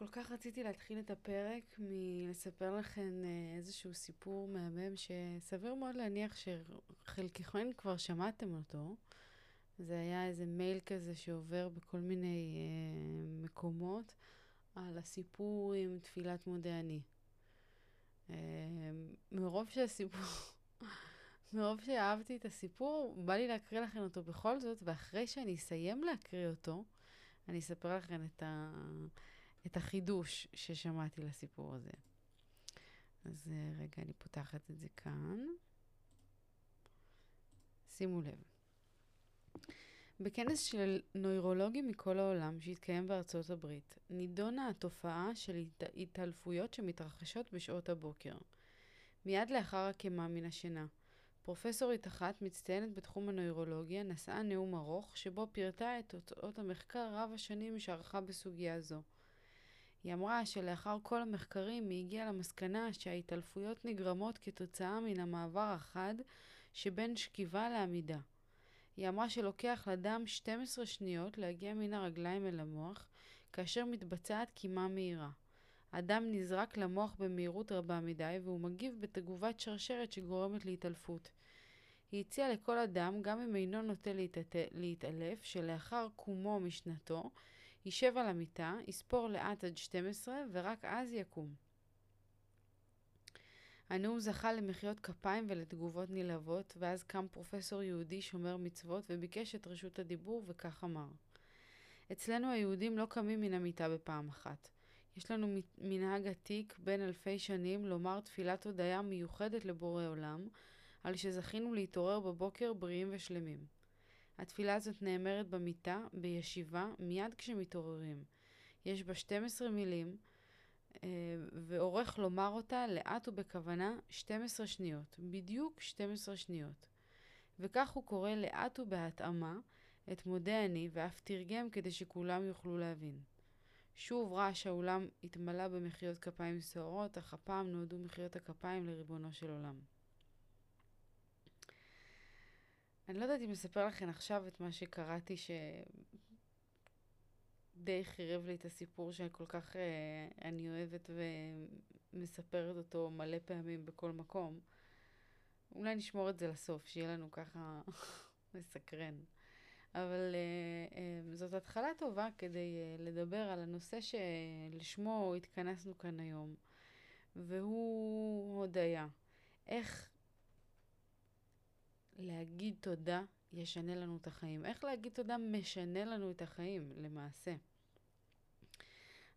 כל כך רציתי להתחיל את הפרק מלספר לכם אה, איזשהו סיפור מהמם שסביר מאוד להניח שחלקכם כבר שמעתם אותו. זה היה איזה מייל כזה שעובר בכל מיני אה, מקומות על הסיפור עם תפילת מודה אני. אה, מרוב שהסיפור, מרוב שאהבתי את הסיפור, בא לי להקריא לכם אותו בכל זאת, ואחרי שאני אסיים להקריא אותו, אני אספר לכם את ה... את החידוש ששמעתי לסיפור הזה. אז אה, רגע, אני פותחת את זה כאן. שימו לב. בכנס של נוירולוגים מכל העולם שהתקיים בארצות הברית, נידונה התופעה של התעלפויות שמתרחשות בשעות הבוקר. מיד לאחר הקמה מן השינה, פרופסורית אחת מצטיינת בתחום הנוירולוגיה נשאה נאום ארוך שבו פירטה את תוצאות המחקר רב השנים שערכה בסוגיה זו. היא אמרה שלאחר כל המחקרים היא הגיעה למסקנה שההתעלפויות נגרמות כתוצאה מן המעבר החד שבין שכיבה לעמידה. היא אמרה שלוקח לדם 12 שניות להגיע מן הרגליים אל המוח, כאשר מתבצעת קימה מהירה. הדם נזרק למוח במהירות רבה מדי, והוא מגיב בתגובת שרשרת שגורמת להתעלפות. היא הציעה לכל אדם, גם אם אינו נוטה להתעלף, שלאחר קומו משנתו, יישב על המיטה, יספור לאט עד 12 ורק אז יקום. הנאום זכה למחיאות כפיים ולתגובות נלהבות, ואז קם פרופסור יהודי שומר מצוות וביקש את רשות הדיבור וכך אמר: אצלנו היהודים לא קמים מן המיטה בפעם אחת. יש לנו מנהג עתיק בין אלפי שנים לומר תפילת הודיה מיוחדת לבורא עולם, על שזכינו להתעורר בבוקר בריאים ושלמים. התפילה הזאת נאמרת במיטה, בישיבה, מיד כשמתעוררים. יש בה 12 מילים, אה, ועורך לומר אותה לאט ובכוונה 12 שניות, בדיוק 12 שניות. וכך הוא קורא לאט ובהתאמה את מודה אני, ואף תרגם כדי שכולם יוכלו להבין. שוב רעש האולם התמלא במחיאות כפיים סוערות, אך הפעם נועדו מחיאות הכפיים לריבונו של עולם. אני לא יודעת אם לספר לכם עכשיו את מה שקראתי שדי חירב לי את הסיפור שכל כך אה, אני אוהבת ומספרת אותו מלא פעמים בכל מקום. אולי נשמור את זה לסוף, שיהיה לנו ככה מסקרן. אבל uh, uh, זאת התחלה טובה כדי uh, לדבר על הנושא שלשמו התכנסנו כאן היום, והוא הודיה. איך להגיד תודה ישנה לנו את החיים. איך להגיד תודה משנה לנו את החיים, למעשה.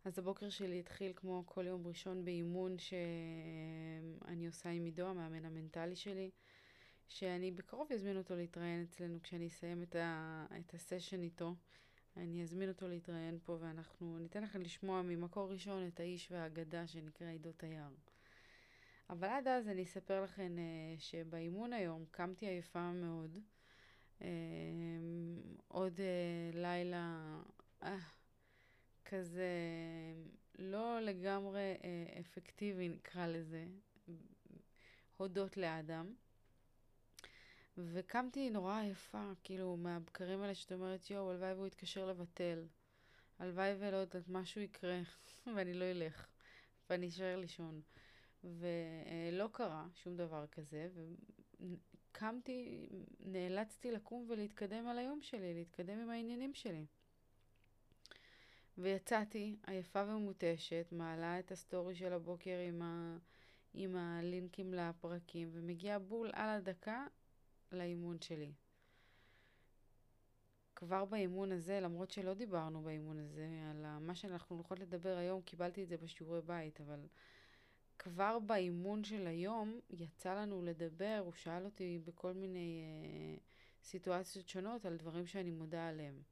אז הבוקר שלי התחיל כמו כל יום ראשון באימון שאני עושה עם עידו, המאמן המנטלי שלי, שאני בקרוב אזמין אותו להתראיין אצלנו כשאני אסיים את, ה, את הסשן איתו. אני אזמין אותו להתראיין פה ואנחנו ניתן לכם לשמוע ממקור ראשון את האיש והאגדה שנקרא עידו תייר. אבל עד אז אני אספר לכם uh, שבאימון היום קמתי עייפה מאוד. Uh, עוד uh, לילה uh, כזה לא לגמרי uh, אפקטיבי נקרא לזה, הודות לאדם. וקמתי נורא עייפה, כאילו, מהבקרים האלה שאת אומרת, יואו, הלוואי והוא יתקשר לבטל. הלוואי ולא יודעת, משהו יקרה, ואני לא אלך, ואני אשאר לישון. ולא קרה שום דבר כזה, וקמתי, נאלצתי לקום ולהתקדם על היום שלי, להתקדם עם העניינים שלי. ויצאתי עייפה ומותשת, מעלה את הסטורי של הבוקר עם, ה... עם הלינקים לפרקים, ומגיעה בול על הדקה לאימון שלי. כבר באימון הזה, למרות שלא דיברנו באימון הזה על מה שאנחנו הולכות לדבר היום, קיבלתי את זה בשיעורי בית, אבל כבר באימון של היום יצא לנו לדבר, הוא שאל אותי בכל מיני אה, סיטואציות שונות על דברים שאני מודה עליהם.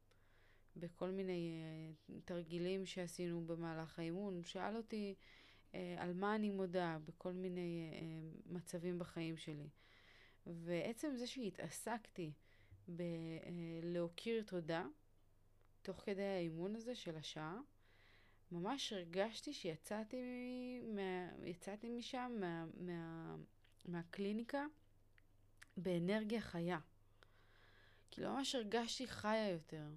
בכל מיני אה, תרגילים שעשינו במהלך האימון, הוא שאל אותי אה, על מה אני מודה בכל מיני אה, מצבים בחיים שלי. ועצם זה שהתעסקתי בלהכיר אה, תודה, תוך כדי האימון הזה של השעה, ממש הרגשתי שיצאתי מה, יצאתי משם, מה, מה, מהקליניקה, באנרגיה חיה. כאילו ממש הרגשתי חיה יותר.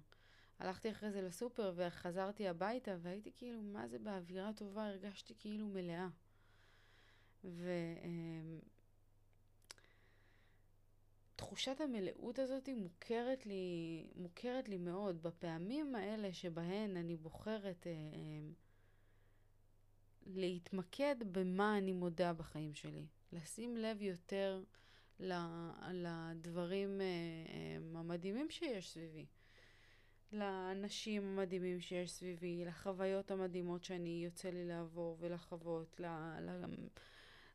הלכתי אחרי זה לסופר וחזרתי הביתה והייתי כאילו, מה זה באווירה טובה, הרגשתי כאילו מלאה. ו... תחושת המלאות הזאת מוכרת לי, מוכרת לי מאוד. בפעמים האלה שבהן אני בוחרת אה, אה, להתמקד במה אני מודה בחיים שלי. לשים לב יותר לדברים אה, אה, המדהימים שיש סביבי. לאנשים המדהימים שיש סביבי, לחוויות המדהימות שאני יוצא לי לעבור ולחוות, ל, ל,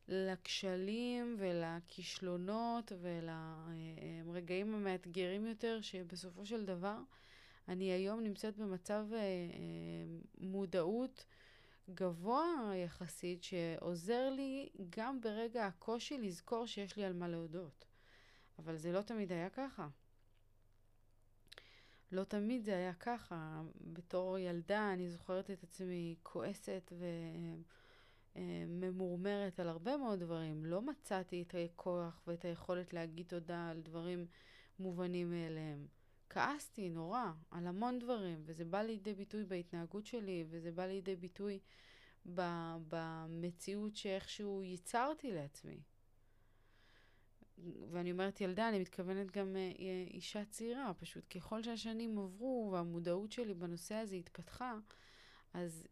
לכשלים ולכישלונות ולרגעים המאתגרים יותר, שבסופו של דבר אני היום נמצאת במצב אה, אה, מודעות גבוה יחסית, שעוזר לי גם ברגע הקושי לזכור שיש לי על מה להודות. אבל זה לא תמיד היה ככה. לא תמיד זה היה ככה. בתור ילדה אני זוכרת את עצמי כועסת ו... אה, ממורמרת על הרבה מאוד דברים. לא מצאתי את הכוח ואת היכולת להגיד תודה על דברים מובנים מאליהם. כעסתי נורא על המון דברים, וזה בא לידי ביטוי בהתנהגות שלי, וזה בא לידי ביטוי במציאות שאיכשהו ייצרתי לעצמי. ואני אומרת ילדה, אני מתכוונת גם אה, אישה צעירה, פשוט ככל שהשנים עברו והמודעות שלי בנושא הזה התפתחה, אז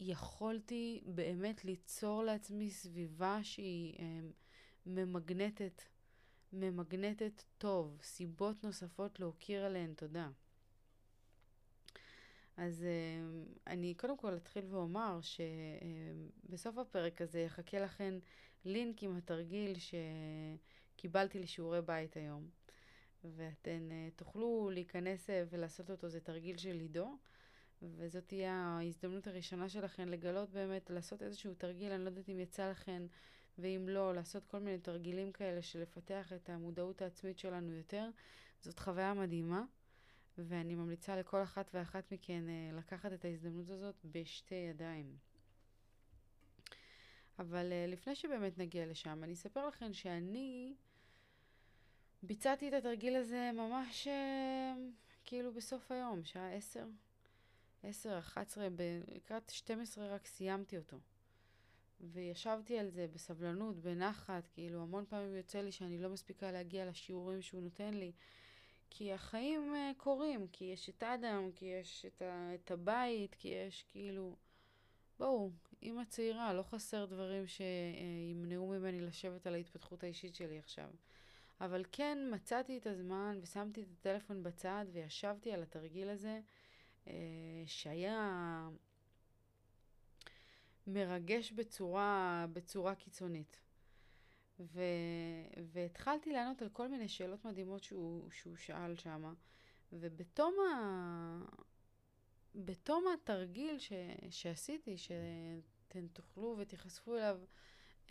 יכולתי באמת ליצור לעצמי סביבה שהיא אה, ממגנטת, ממגנטת טוב, סיבות נוספות להוקיר עליהן תודה. אז אה, אני קודם כל אתחיל ואומר שבסוף אה, הפרק הזה יחכה לכן לינק עם התרגיל שקיבלתי לשיעורי בית היום. ואתן אה, תוכלו להיכנס אה, ולעשות אותו, זה תרגיל של עידו. וזאת תהיה ההזדמנות הראשונה שלכן לגלות באמת, לעשות איזשהו תרגיל, אני לא יודעת אם יצא לכן, ואם לא, לעשות כל מיני תרגילים כאלה של לפתח את המודעות העצמית שלנו יותר. זאת חוויה מדהימה, ואני ממליצה לכל אחת ואחת מכן אה, לקחת את ההזדמנות הזאת בשתי ידיים. אבל אה, לפני שבאמת נגיע לשם, אני אספר לכם שאני ביצעתי את התרגיל הזה ממש אה, כאילו בסוף היום, שעה עשר. 10, 11, לקראת 12 רק סיימתי אותו. וישבתי על זה בסבלנות, בנחת, כאילו המון פעמים יוצא לי שאני לא מספיקה להגיע לשיעורים שהוא נותן לי. כי החיים uh, קורים, כי יש את אדם, כי יש את, ה, את הבית, כי יש כאילו... בואו, אימא צעירה, לא חסר דברים שימנעו ממני לשבת על ההתפתחות האישית שלי עכשיו. אבל כן מצאתי את הזמן ושמתי את הטלפון בצד וישבתי על התרגיל הזה. אה, שהיה מרגש בצורה, בצורה קיצונית. ו, והתחלתי לענות על כל מיני שאלות מדהימות שהוא, שהוא שאל שם, ובתום ה... בתום התרגיל ש, שעשיתי, שאתם תוכלו ותיחשפו אליו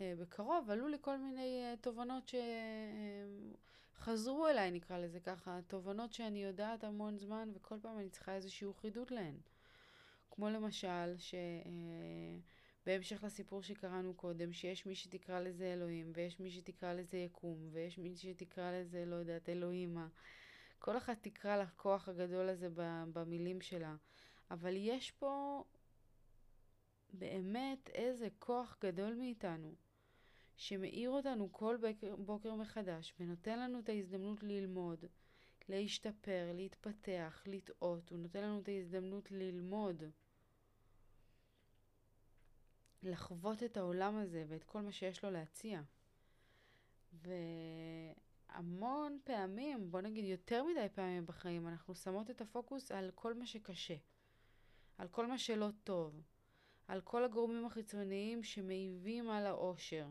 אה, בקרוב, עלו לי כל מיני אה, תובנות ש... אה, חזרו אליי, נקרא לזה ככה, תובנות שאני יודעת המון זמן, וכל פעם אני צריכה איזשהו חידוד להן. כמו למשל, שבהמשך אה, לסיפור שקראנו קודם, שיש מי שתקרא לזה אלוהים, ויש מי שתקרא לזה יקום, ויש מי שתקרא לזה, לא יודעת, אלוהימה. כל אחת תקרא לכוח הגדול הזה במילים שלה. אבל יש פה באמת איזה כוח גדול מאיתנו. שמאיר אותנו כל בוקר, מחדש ונותן לנו את ההזדמנות ללמוד, להשתפר, להתפתח, לטעות, הוא נותן לנו את ההזדמנות ללמוד, לחוות את העולם הזה ואת כל מה שיש לו להציע. והמון פעמים, בוא נגיד יותר מדי פעמים בחיים, אנחנו שמות את הפוקוס על כל מה שקשה, על כל מה שלא טוב, על כל הגורמים החיצוניים שמעיבים על האושר.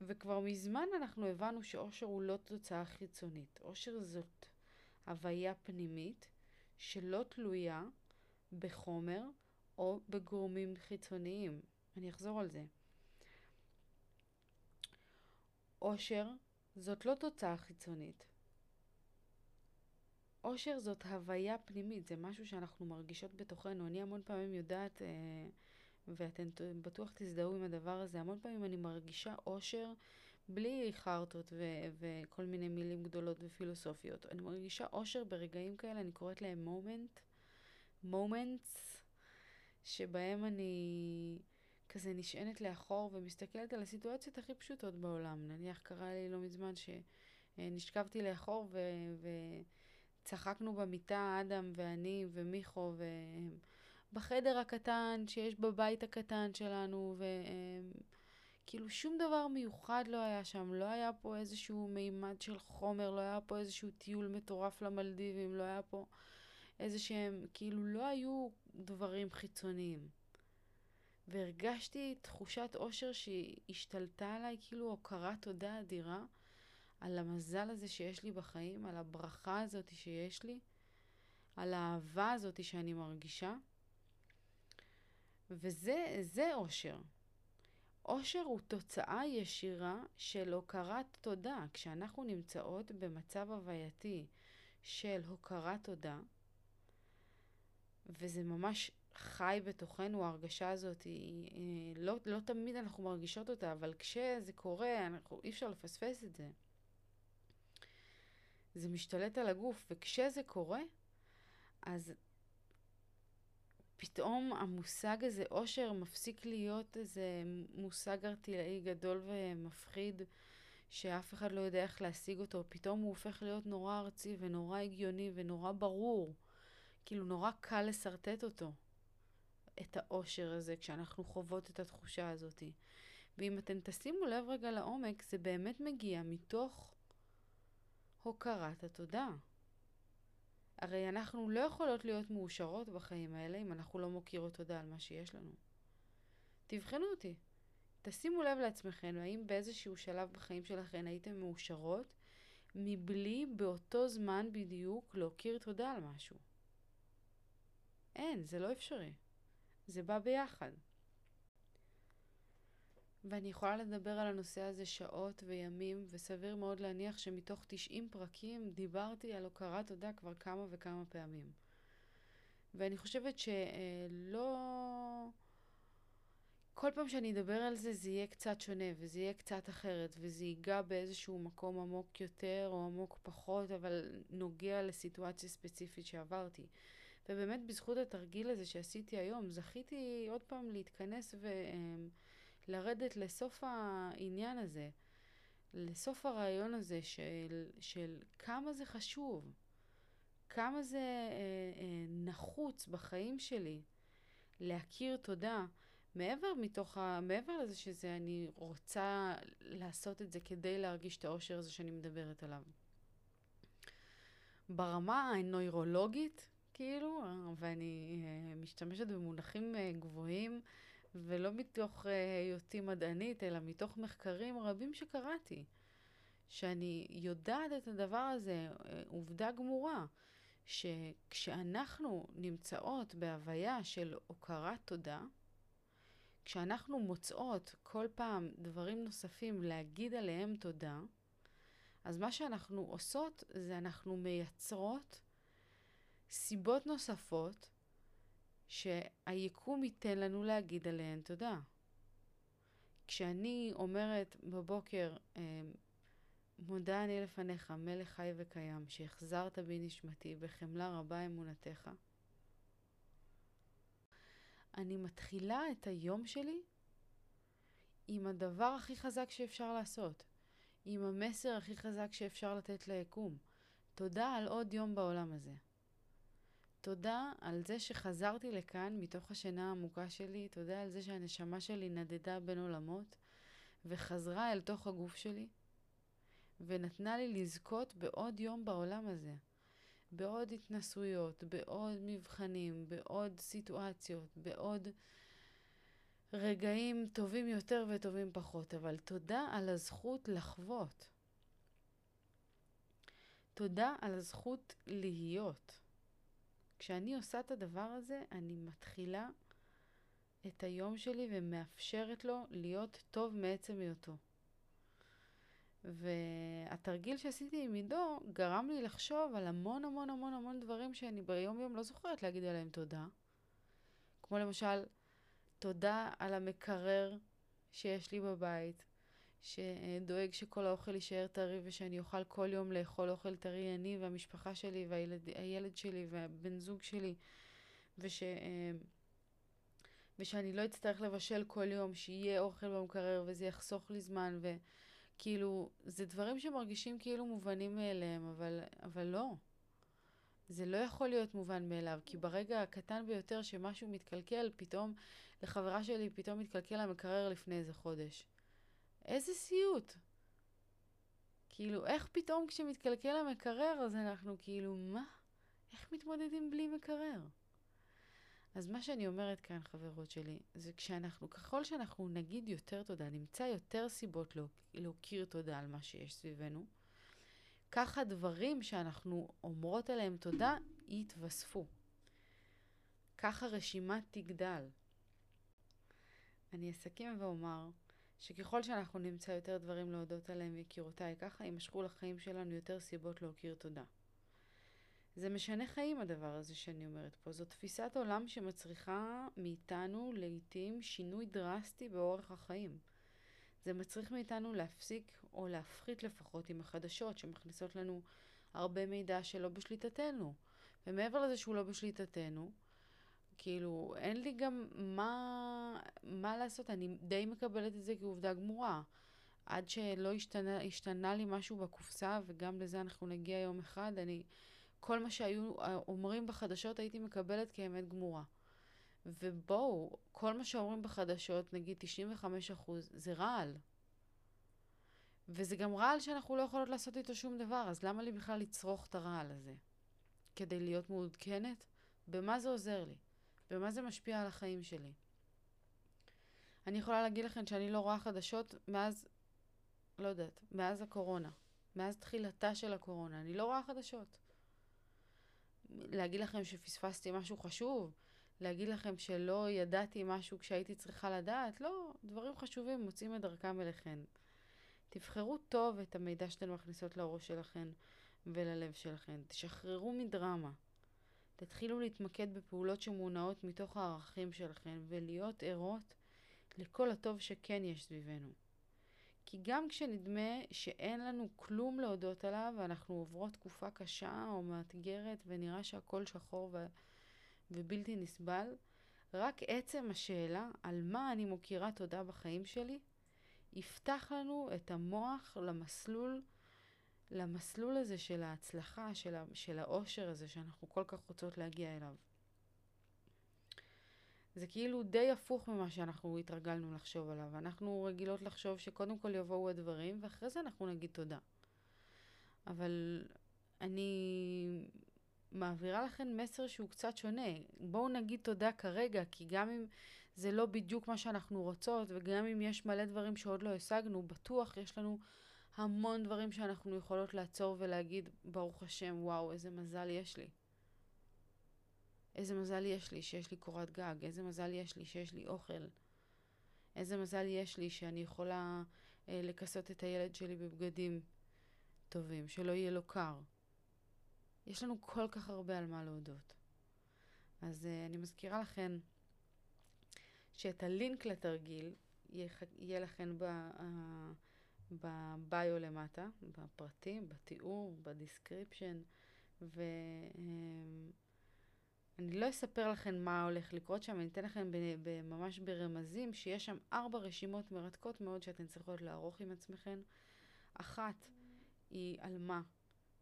וכבר מזמן אנחנו הבנו שאושר הוא לא תוצאה חיצונית. אושר זאת הוויה פנימית שלא תלויה בחומר או בגורמים חיצוניים. אני אחזור על זה. אושר זאת לא תוצאה חיצונית. אושר זאת הוויה פנימית, זה משהו שאנחנו מרגישות בתוכנו. אני המון פעמים יודעת... אה, ואתן בטוח תזדהו עם הדבר הזה. המון פעמים אני מרגישה אושר בלי חרטות ו- וכל מיני מילים גדולות ופילוסופיות. אני מרגישה אושר ברגעים כאלה, אני קוראת להם מומנט, מומנטס, שבהם אני כזה נשענת לאחור ומסתכלת על הסיטואציות הכי פשוטות בעולם. נניח קרה לי לא מזמן שנשכבתי לאחור ו- וצחקנו במיטה, אדם ואני ומיכו, ובחדר הקטן שיש בבית הקטן שלנו, ו... כאילו שום דבר מיוחד לא היה שם, לא היה פה איזשהו מימד של חומר, לא היה פה איזשהו טיול מטורף למלדיבים, לא היה פה איזה שהם, כאילו לא היו דברים חיצוניים. והרגשתי תחושת אושר שהשתלטה עליי, כאילו הוקרת תודה אדירה על המזל הזה שיש לי בחיים, על הברכה הזאת שיש לי, על האהבה הזאת שאני מרגישה. וזה אושר. אושר הוא תוצאה ישירה של הוקרת תודה. כשאנחנו נמצאות במצב הווייתי של הוקרת תודה, וזה ממש חי בתוכנו, ההרגשה הזאת, היא, אה, לא, לא תמיד אנחנו מרגישות אותה, אבל כשזה קורה, אנחנו, אי אפשר לפספס את זה. זה משתלט על הגוף, וכשזה קורה, אז פתאום המושג הזה, אושר, מפסיק להיות איזה מושג ארטילאי גדול ומפחיד, שאף אחד לא יודע איך להשיג אותו. פתאום הוא הופך להיות נורא ארצי ונורא הגיוני ונורא ברור. כאילו, נורא קל לשרטט אותו, את האושר הזה, כשאנחנו חוות את התחושה הזאת. ואם אתם תשימו לב רגע לעומק, זה באמת מגיע מתוך הוקרת התודה. הרי אנחנו לא יכולות להיות מאושרות בחיים האלה אם אנחנו לא מוקירות תודה על מה שיש לנו. תבחנו אותי. תשימו לב לעצמכם, האם באיזשהו שלב בחיים שלכם הייתם מאושרות מבלי באותו זמן בדיוק להוקיר תודה על משהו? אין, זה לא אפשרי. זה בא ביחד. ואני יכולה לדבר על הנושא הזה שעות וימים, וסביר מאוד להניח שמתוך 90 פרקים דיברתי על הוקרת תודה כבר כמה וכמה פעמים. ואני חושבת שלא... כל פעם שאני אדבר על זה, זה יהיה קצת שונה, וזה יהיה קצת אחרת, וזה ייגע באיזשהו מקום עמוק יותר או עמוק פחות, אבל נוגע לסיטואציה ספציפית שעברתי. ובאמת בזכות התרגיל הזה שעשיתי היום, זכיתי עוד פעם להתכנס ו... לרדת לסוף העניין הזה, לסוף הרעיון הזה של, של כמה זה חשוב, כמה זה אה, אה, נחוץ בחיים שלי להכיר תודה, מעבר, מתוך ה, מעבר לזה שזה אני רוצה לעשות את זה כדי להרגיש את האושר הזה שאני מדברת עליו. ברמה הנוירולוגית, כאילו, ואני אה, משתמשת במונחים אה, גבוהים, ולא מתוך uh, היותי מדענית, אלא מתוך מחקרים רבים שקראתי, שאני יודעת את הדבר הזה, uh, עובדה גמורה, שכשאנחנו נמצאות בהוויה של הוקרת תודה, כשאנחנו מוצאות כל פעם דברים נוספים להגיד עליהם תודה, אז מה שאנחנו עושות זה אנחנו מייצרות סיבות נוספות שהיקום ייתן לנו להגיד עליהן תודה. כשאני אומרת בבוקר, אה, מודה אני לפניך, מלך חי וקיים, שהחזרת בי נשמתי, בחמלה רבה אמונתך, אני מתחילה את היום שלי עם הדבר הכי חזק שאפשר לעשות, עם המסר הכי חזק שאפשר לתת ליקום. תודה על עוד יום בעולם הזה. תודה על זה שחזרתי לכאן מתוך השינה העמוקה שלי, תודה על זה שהנשמה שלי נדדה בין עולמות וחזרה אל תוך הגוף שלי ונתנה לי לזכות בעוד יום בעולם הזה, בעוד התנסויות, בעוד מבחנים, בעוד סיטואציות, בעוד רגעים טובים יותר וטובים פחות, אבל תודה על הזכות לחוות. תודה על הזכות להיות. כשאני עושה את הדבר הזה, אני מתחילה את היום שלי ומאפשרת לו להיות טוב מעצם היותו. והתרגיל שעשיתי עם עידו גרם לי לחשוב על המון המון המון המון דברים שאני ביום יום לא זוכרת להגיד עליהם תודה. כמו למשל, תודה על המקרר שיש לי בבית, שדואג שכל האוכל יישאר טרי ושאני אוכל כל יום לאכול אוכל טרי, אני והמשפחה שלי והילד שלי והבן זוג שלי, וש... אה, ושאני לא אצטרך לבשל כל יום, שיהיה אוכל במקרר וזה יחסוך לי זמן, וכאילו, זה דברים שמרגישים כאילו מובנים מאליהם, אבל, אבל לא. זה לא יכול להיות מובן מאליו, כי ברגע הקטן ביותר שמשהו מתקלקל, פתאום, לחברה שלי פתאום מתקלקל המקרר לפני איזה חודש. איזה סיוט. כאילו, איך פתאום כשמתקלקל המקרר, אז אנחנו כאילו, מה? איך מתמודדים בלי מקרר? אז מה שאני אומרת כאן, חברות שלי, זה כשאנחנו, ככל שאנחנו נגיד יותר תודה, נמצא יותר סיבות להוקיר תודה על מה שיש סביבנו, כך הדברים שאנחנו אומרות עליהם תודה יתווספו. כך הרשימה תגדל. אני אסכם ואומר שככל שאנחנו נמצא יותר דברים להודות עליהם, יקירותיי, ככה יימשכו לחיים שלנו יותר סיבות להוקיר תודה. זה משנה חיים הדבר הזה שאני אומרת פה. זו תפיסת עולם שמצריכה מאיתנו לעיתים שינוי דרסטי באורח החיים. זה מצריך מאיתנו להפסיק או להפחית לפחות עם החדשות שמכניסות לנו הרבה מידע שלא בשליטתנו. ומעבר לזה שהוא לא בשליטתנו, כאילו, אין לי גם מה, מה לעשות, אני די מקבלת את זה כעובדה גמורה. עד שלא השתנה, השתנה לי משהו בקופסה, וגם לזה אנחנו נגיע יום אחד, אני, כל מה שהיו אה, אומרים בחדשות הייתי מקבלת כאמת גמורה. ובואו, כל מה שאומרים בחדשות, נגיד 95 אחוז, זה רעל. וזה גם רעל שאנחנו לא יכולות לעשות איתו שום דבר, אז למה לי בכלל לצרוך את הרעל הזה? כדי להיות מעודכנת? במה זה עוזר לי? במה זה משפיע על החיים שלי? אני יכולה להגיד לכם שאני לא רואה חדשות מאז, לא יודעת, מאז הקורונה. מאז תחילתה של הקורונה. אני לא רואה חדשות. להגיד לכם שפספסתי משהו חשוב? להגיד לכם שלא ידעתי משהו כשהייתי צריכה לדעת? לא, דברים חשובים מוצאים את דרכם אליכם. תבחרו טוב את המידע שאתן מכניסות לראש שלכם וללב שלכם. תשחררו מדרמה. תתחילו להתמקד בפעולות שמונעות מתוך הערכים שלכם ולהיות ערות לכל הטוב שכן יש סביבנו. כי גם כשנדמה שאין לנו כלום להודות עליו ואנחנו עוברות תקופה קשה או מאתגרת ונראה שהכל שחור ו... ובלתי נסבל, רק עצם השאלה על מה אני מוקירה תודה בחיים שלי, יפתח לנו את המוח למסלול, למסלול הזה של ההצלחה, של, ה... של האושר הזה שאנחנו כל כך רוצות להגיע אליו. זה כאילו די הפוך ממה שאנחנו התרגלנו לחשוב עליו. אנחנו רגילות לחשוב שקודם כל יבואו הדברים, ואחרי זה אנחנו נגיד תודה. אבל אני מעבירה לכם מסר שהוא קצת שונה. בואו נגיד תודה כרגע, כי גם אם זה לא בדיוק מה שאנחנו רוצות, וגם אם יש מלא דברים שעוד לא השגנו, בטוח יש לנו המון דברים שאנחנו יכולות לעצור ולהגיד, ברוך השם, וואו, איזה מזל יש לי. איזה מזל יש לי שיש לי קורת גג, איזה מזל יש לי שיש לי אוכל, איזה מזל יש לי שאני יכולה אה, לכסות את הילד שלי בבגדים טובים, שלא יהיה לו קר. יש לנו כל כך הרבה על מה להודות. אז אה, אני מזכירה לכם שאת הלינק לתרגיל יהיה, יהיה לכם ב, אה, ב bio למטה, בפרטים, בתיאור, ב description, ו... אה, אני לא אספר לכם מה הולך לקרות שם, אני אתן לכם ממש ברמזים שיש שם ארבע רשימות מרתקות מאוד שאתן צריכות לערוך עם עצמכן. אחת היא על מה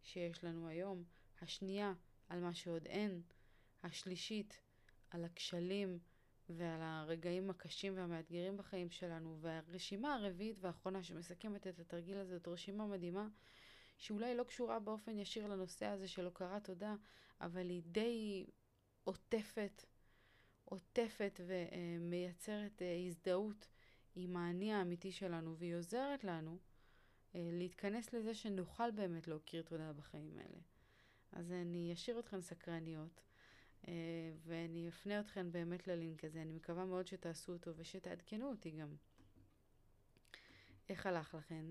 שיש לנו היום, השנייה על מה שעוד אין, השלישית על הכשלים ועל הרגעים הקשים והמאתגרים בחיים שלנו, והרשימה הרביעית והאחרונה שמסכמת את התרגיל הזה זאת רשימה מדהימה שאולי לא קשורה באופן ישיר לנושא הזה של הוקרת תודה, אבל היא די עוטפת, עוטפת ומייצרת אה, הזדהות עם האני האמיתי שלנו, והיא עוזרת לנו אה, להתכנס לזה שנוכל באמת להכיר תודה בחיים האלה. אז אני אשאיר אתכן סקרניות, ואני אפנה אתכן באמת ללינק הזה. אני מקווה מאוד שתעשו אותו ושתעדכנו אותי גם. איך הלך לכן?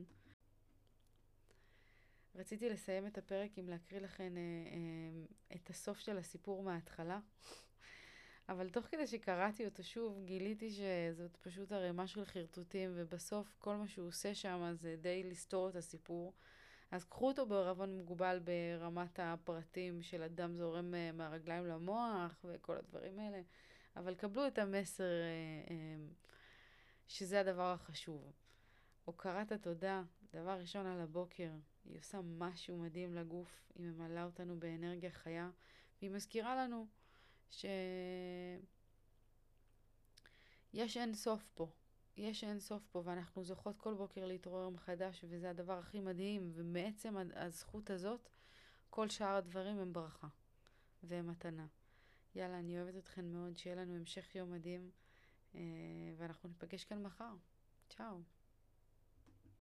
רציתי לסיים את הפרק עם להקריא לכן אה, אה, את הסוף של הסיפור מההתחלה. אבל תוך כדי שקראתי אותו שוב, גיליתי שזאת פשוט ערימה של חרטוטים, ובסוף כל מה שהוא עושה שם זה די לסתור את הסיפור. אז קחו אותו בערבון מוגבל ברמת הפרטים של אדם זורם אה, מהרגליים למוח וכל הדברים האלה, אבל קבלו את המסר אה, אה, שזה הדבר החשוב. הוקרת התודה, דבר ראשון על הבוקר, היא עושה משהו מדהים לגוף, היא ממלאה אותנו באנרגיה חיה, והיא מזכירה לנו שיש אין סוף פה. יש אין סוף פה, ואנחנו זוכות כל בוקר להתעורר מחדש, וזה הדבר הכי מדהים, ומעצם הזכות הזאת, כל שאר הדברים הם ברכה, והם מתנה. יאללה, אני אוהבת אתכן מאוד, שיהיה לנו המשך יום מדהים, אה, ואנחנו ניפגש כאן מחר. צ'או.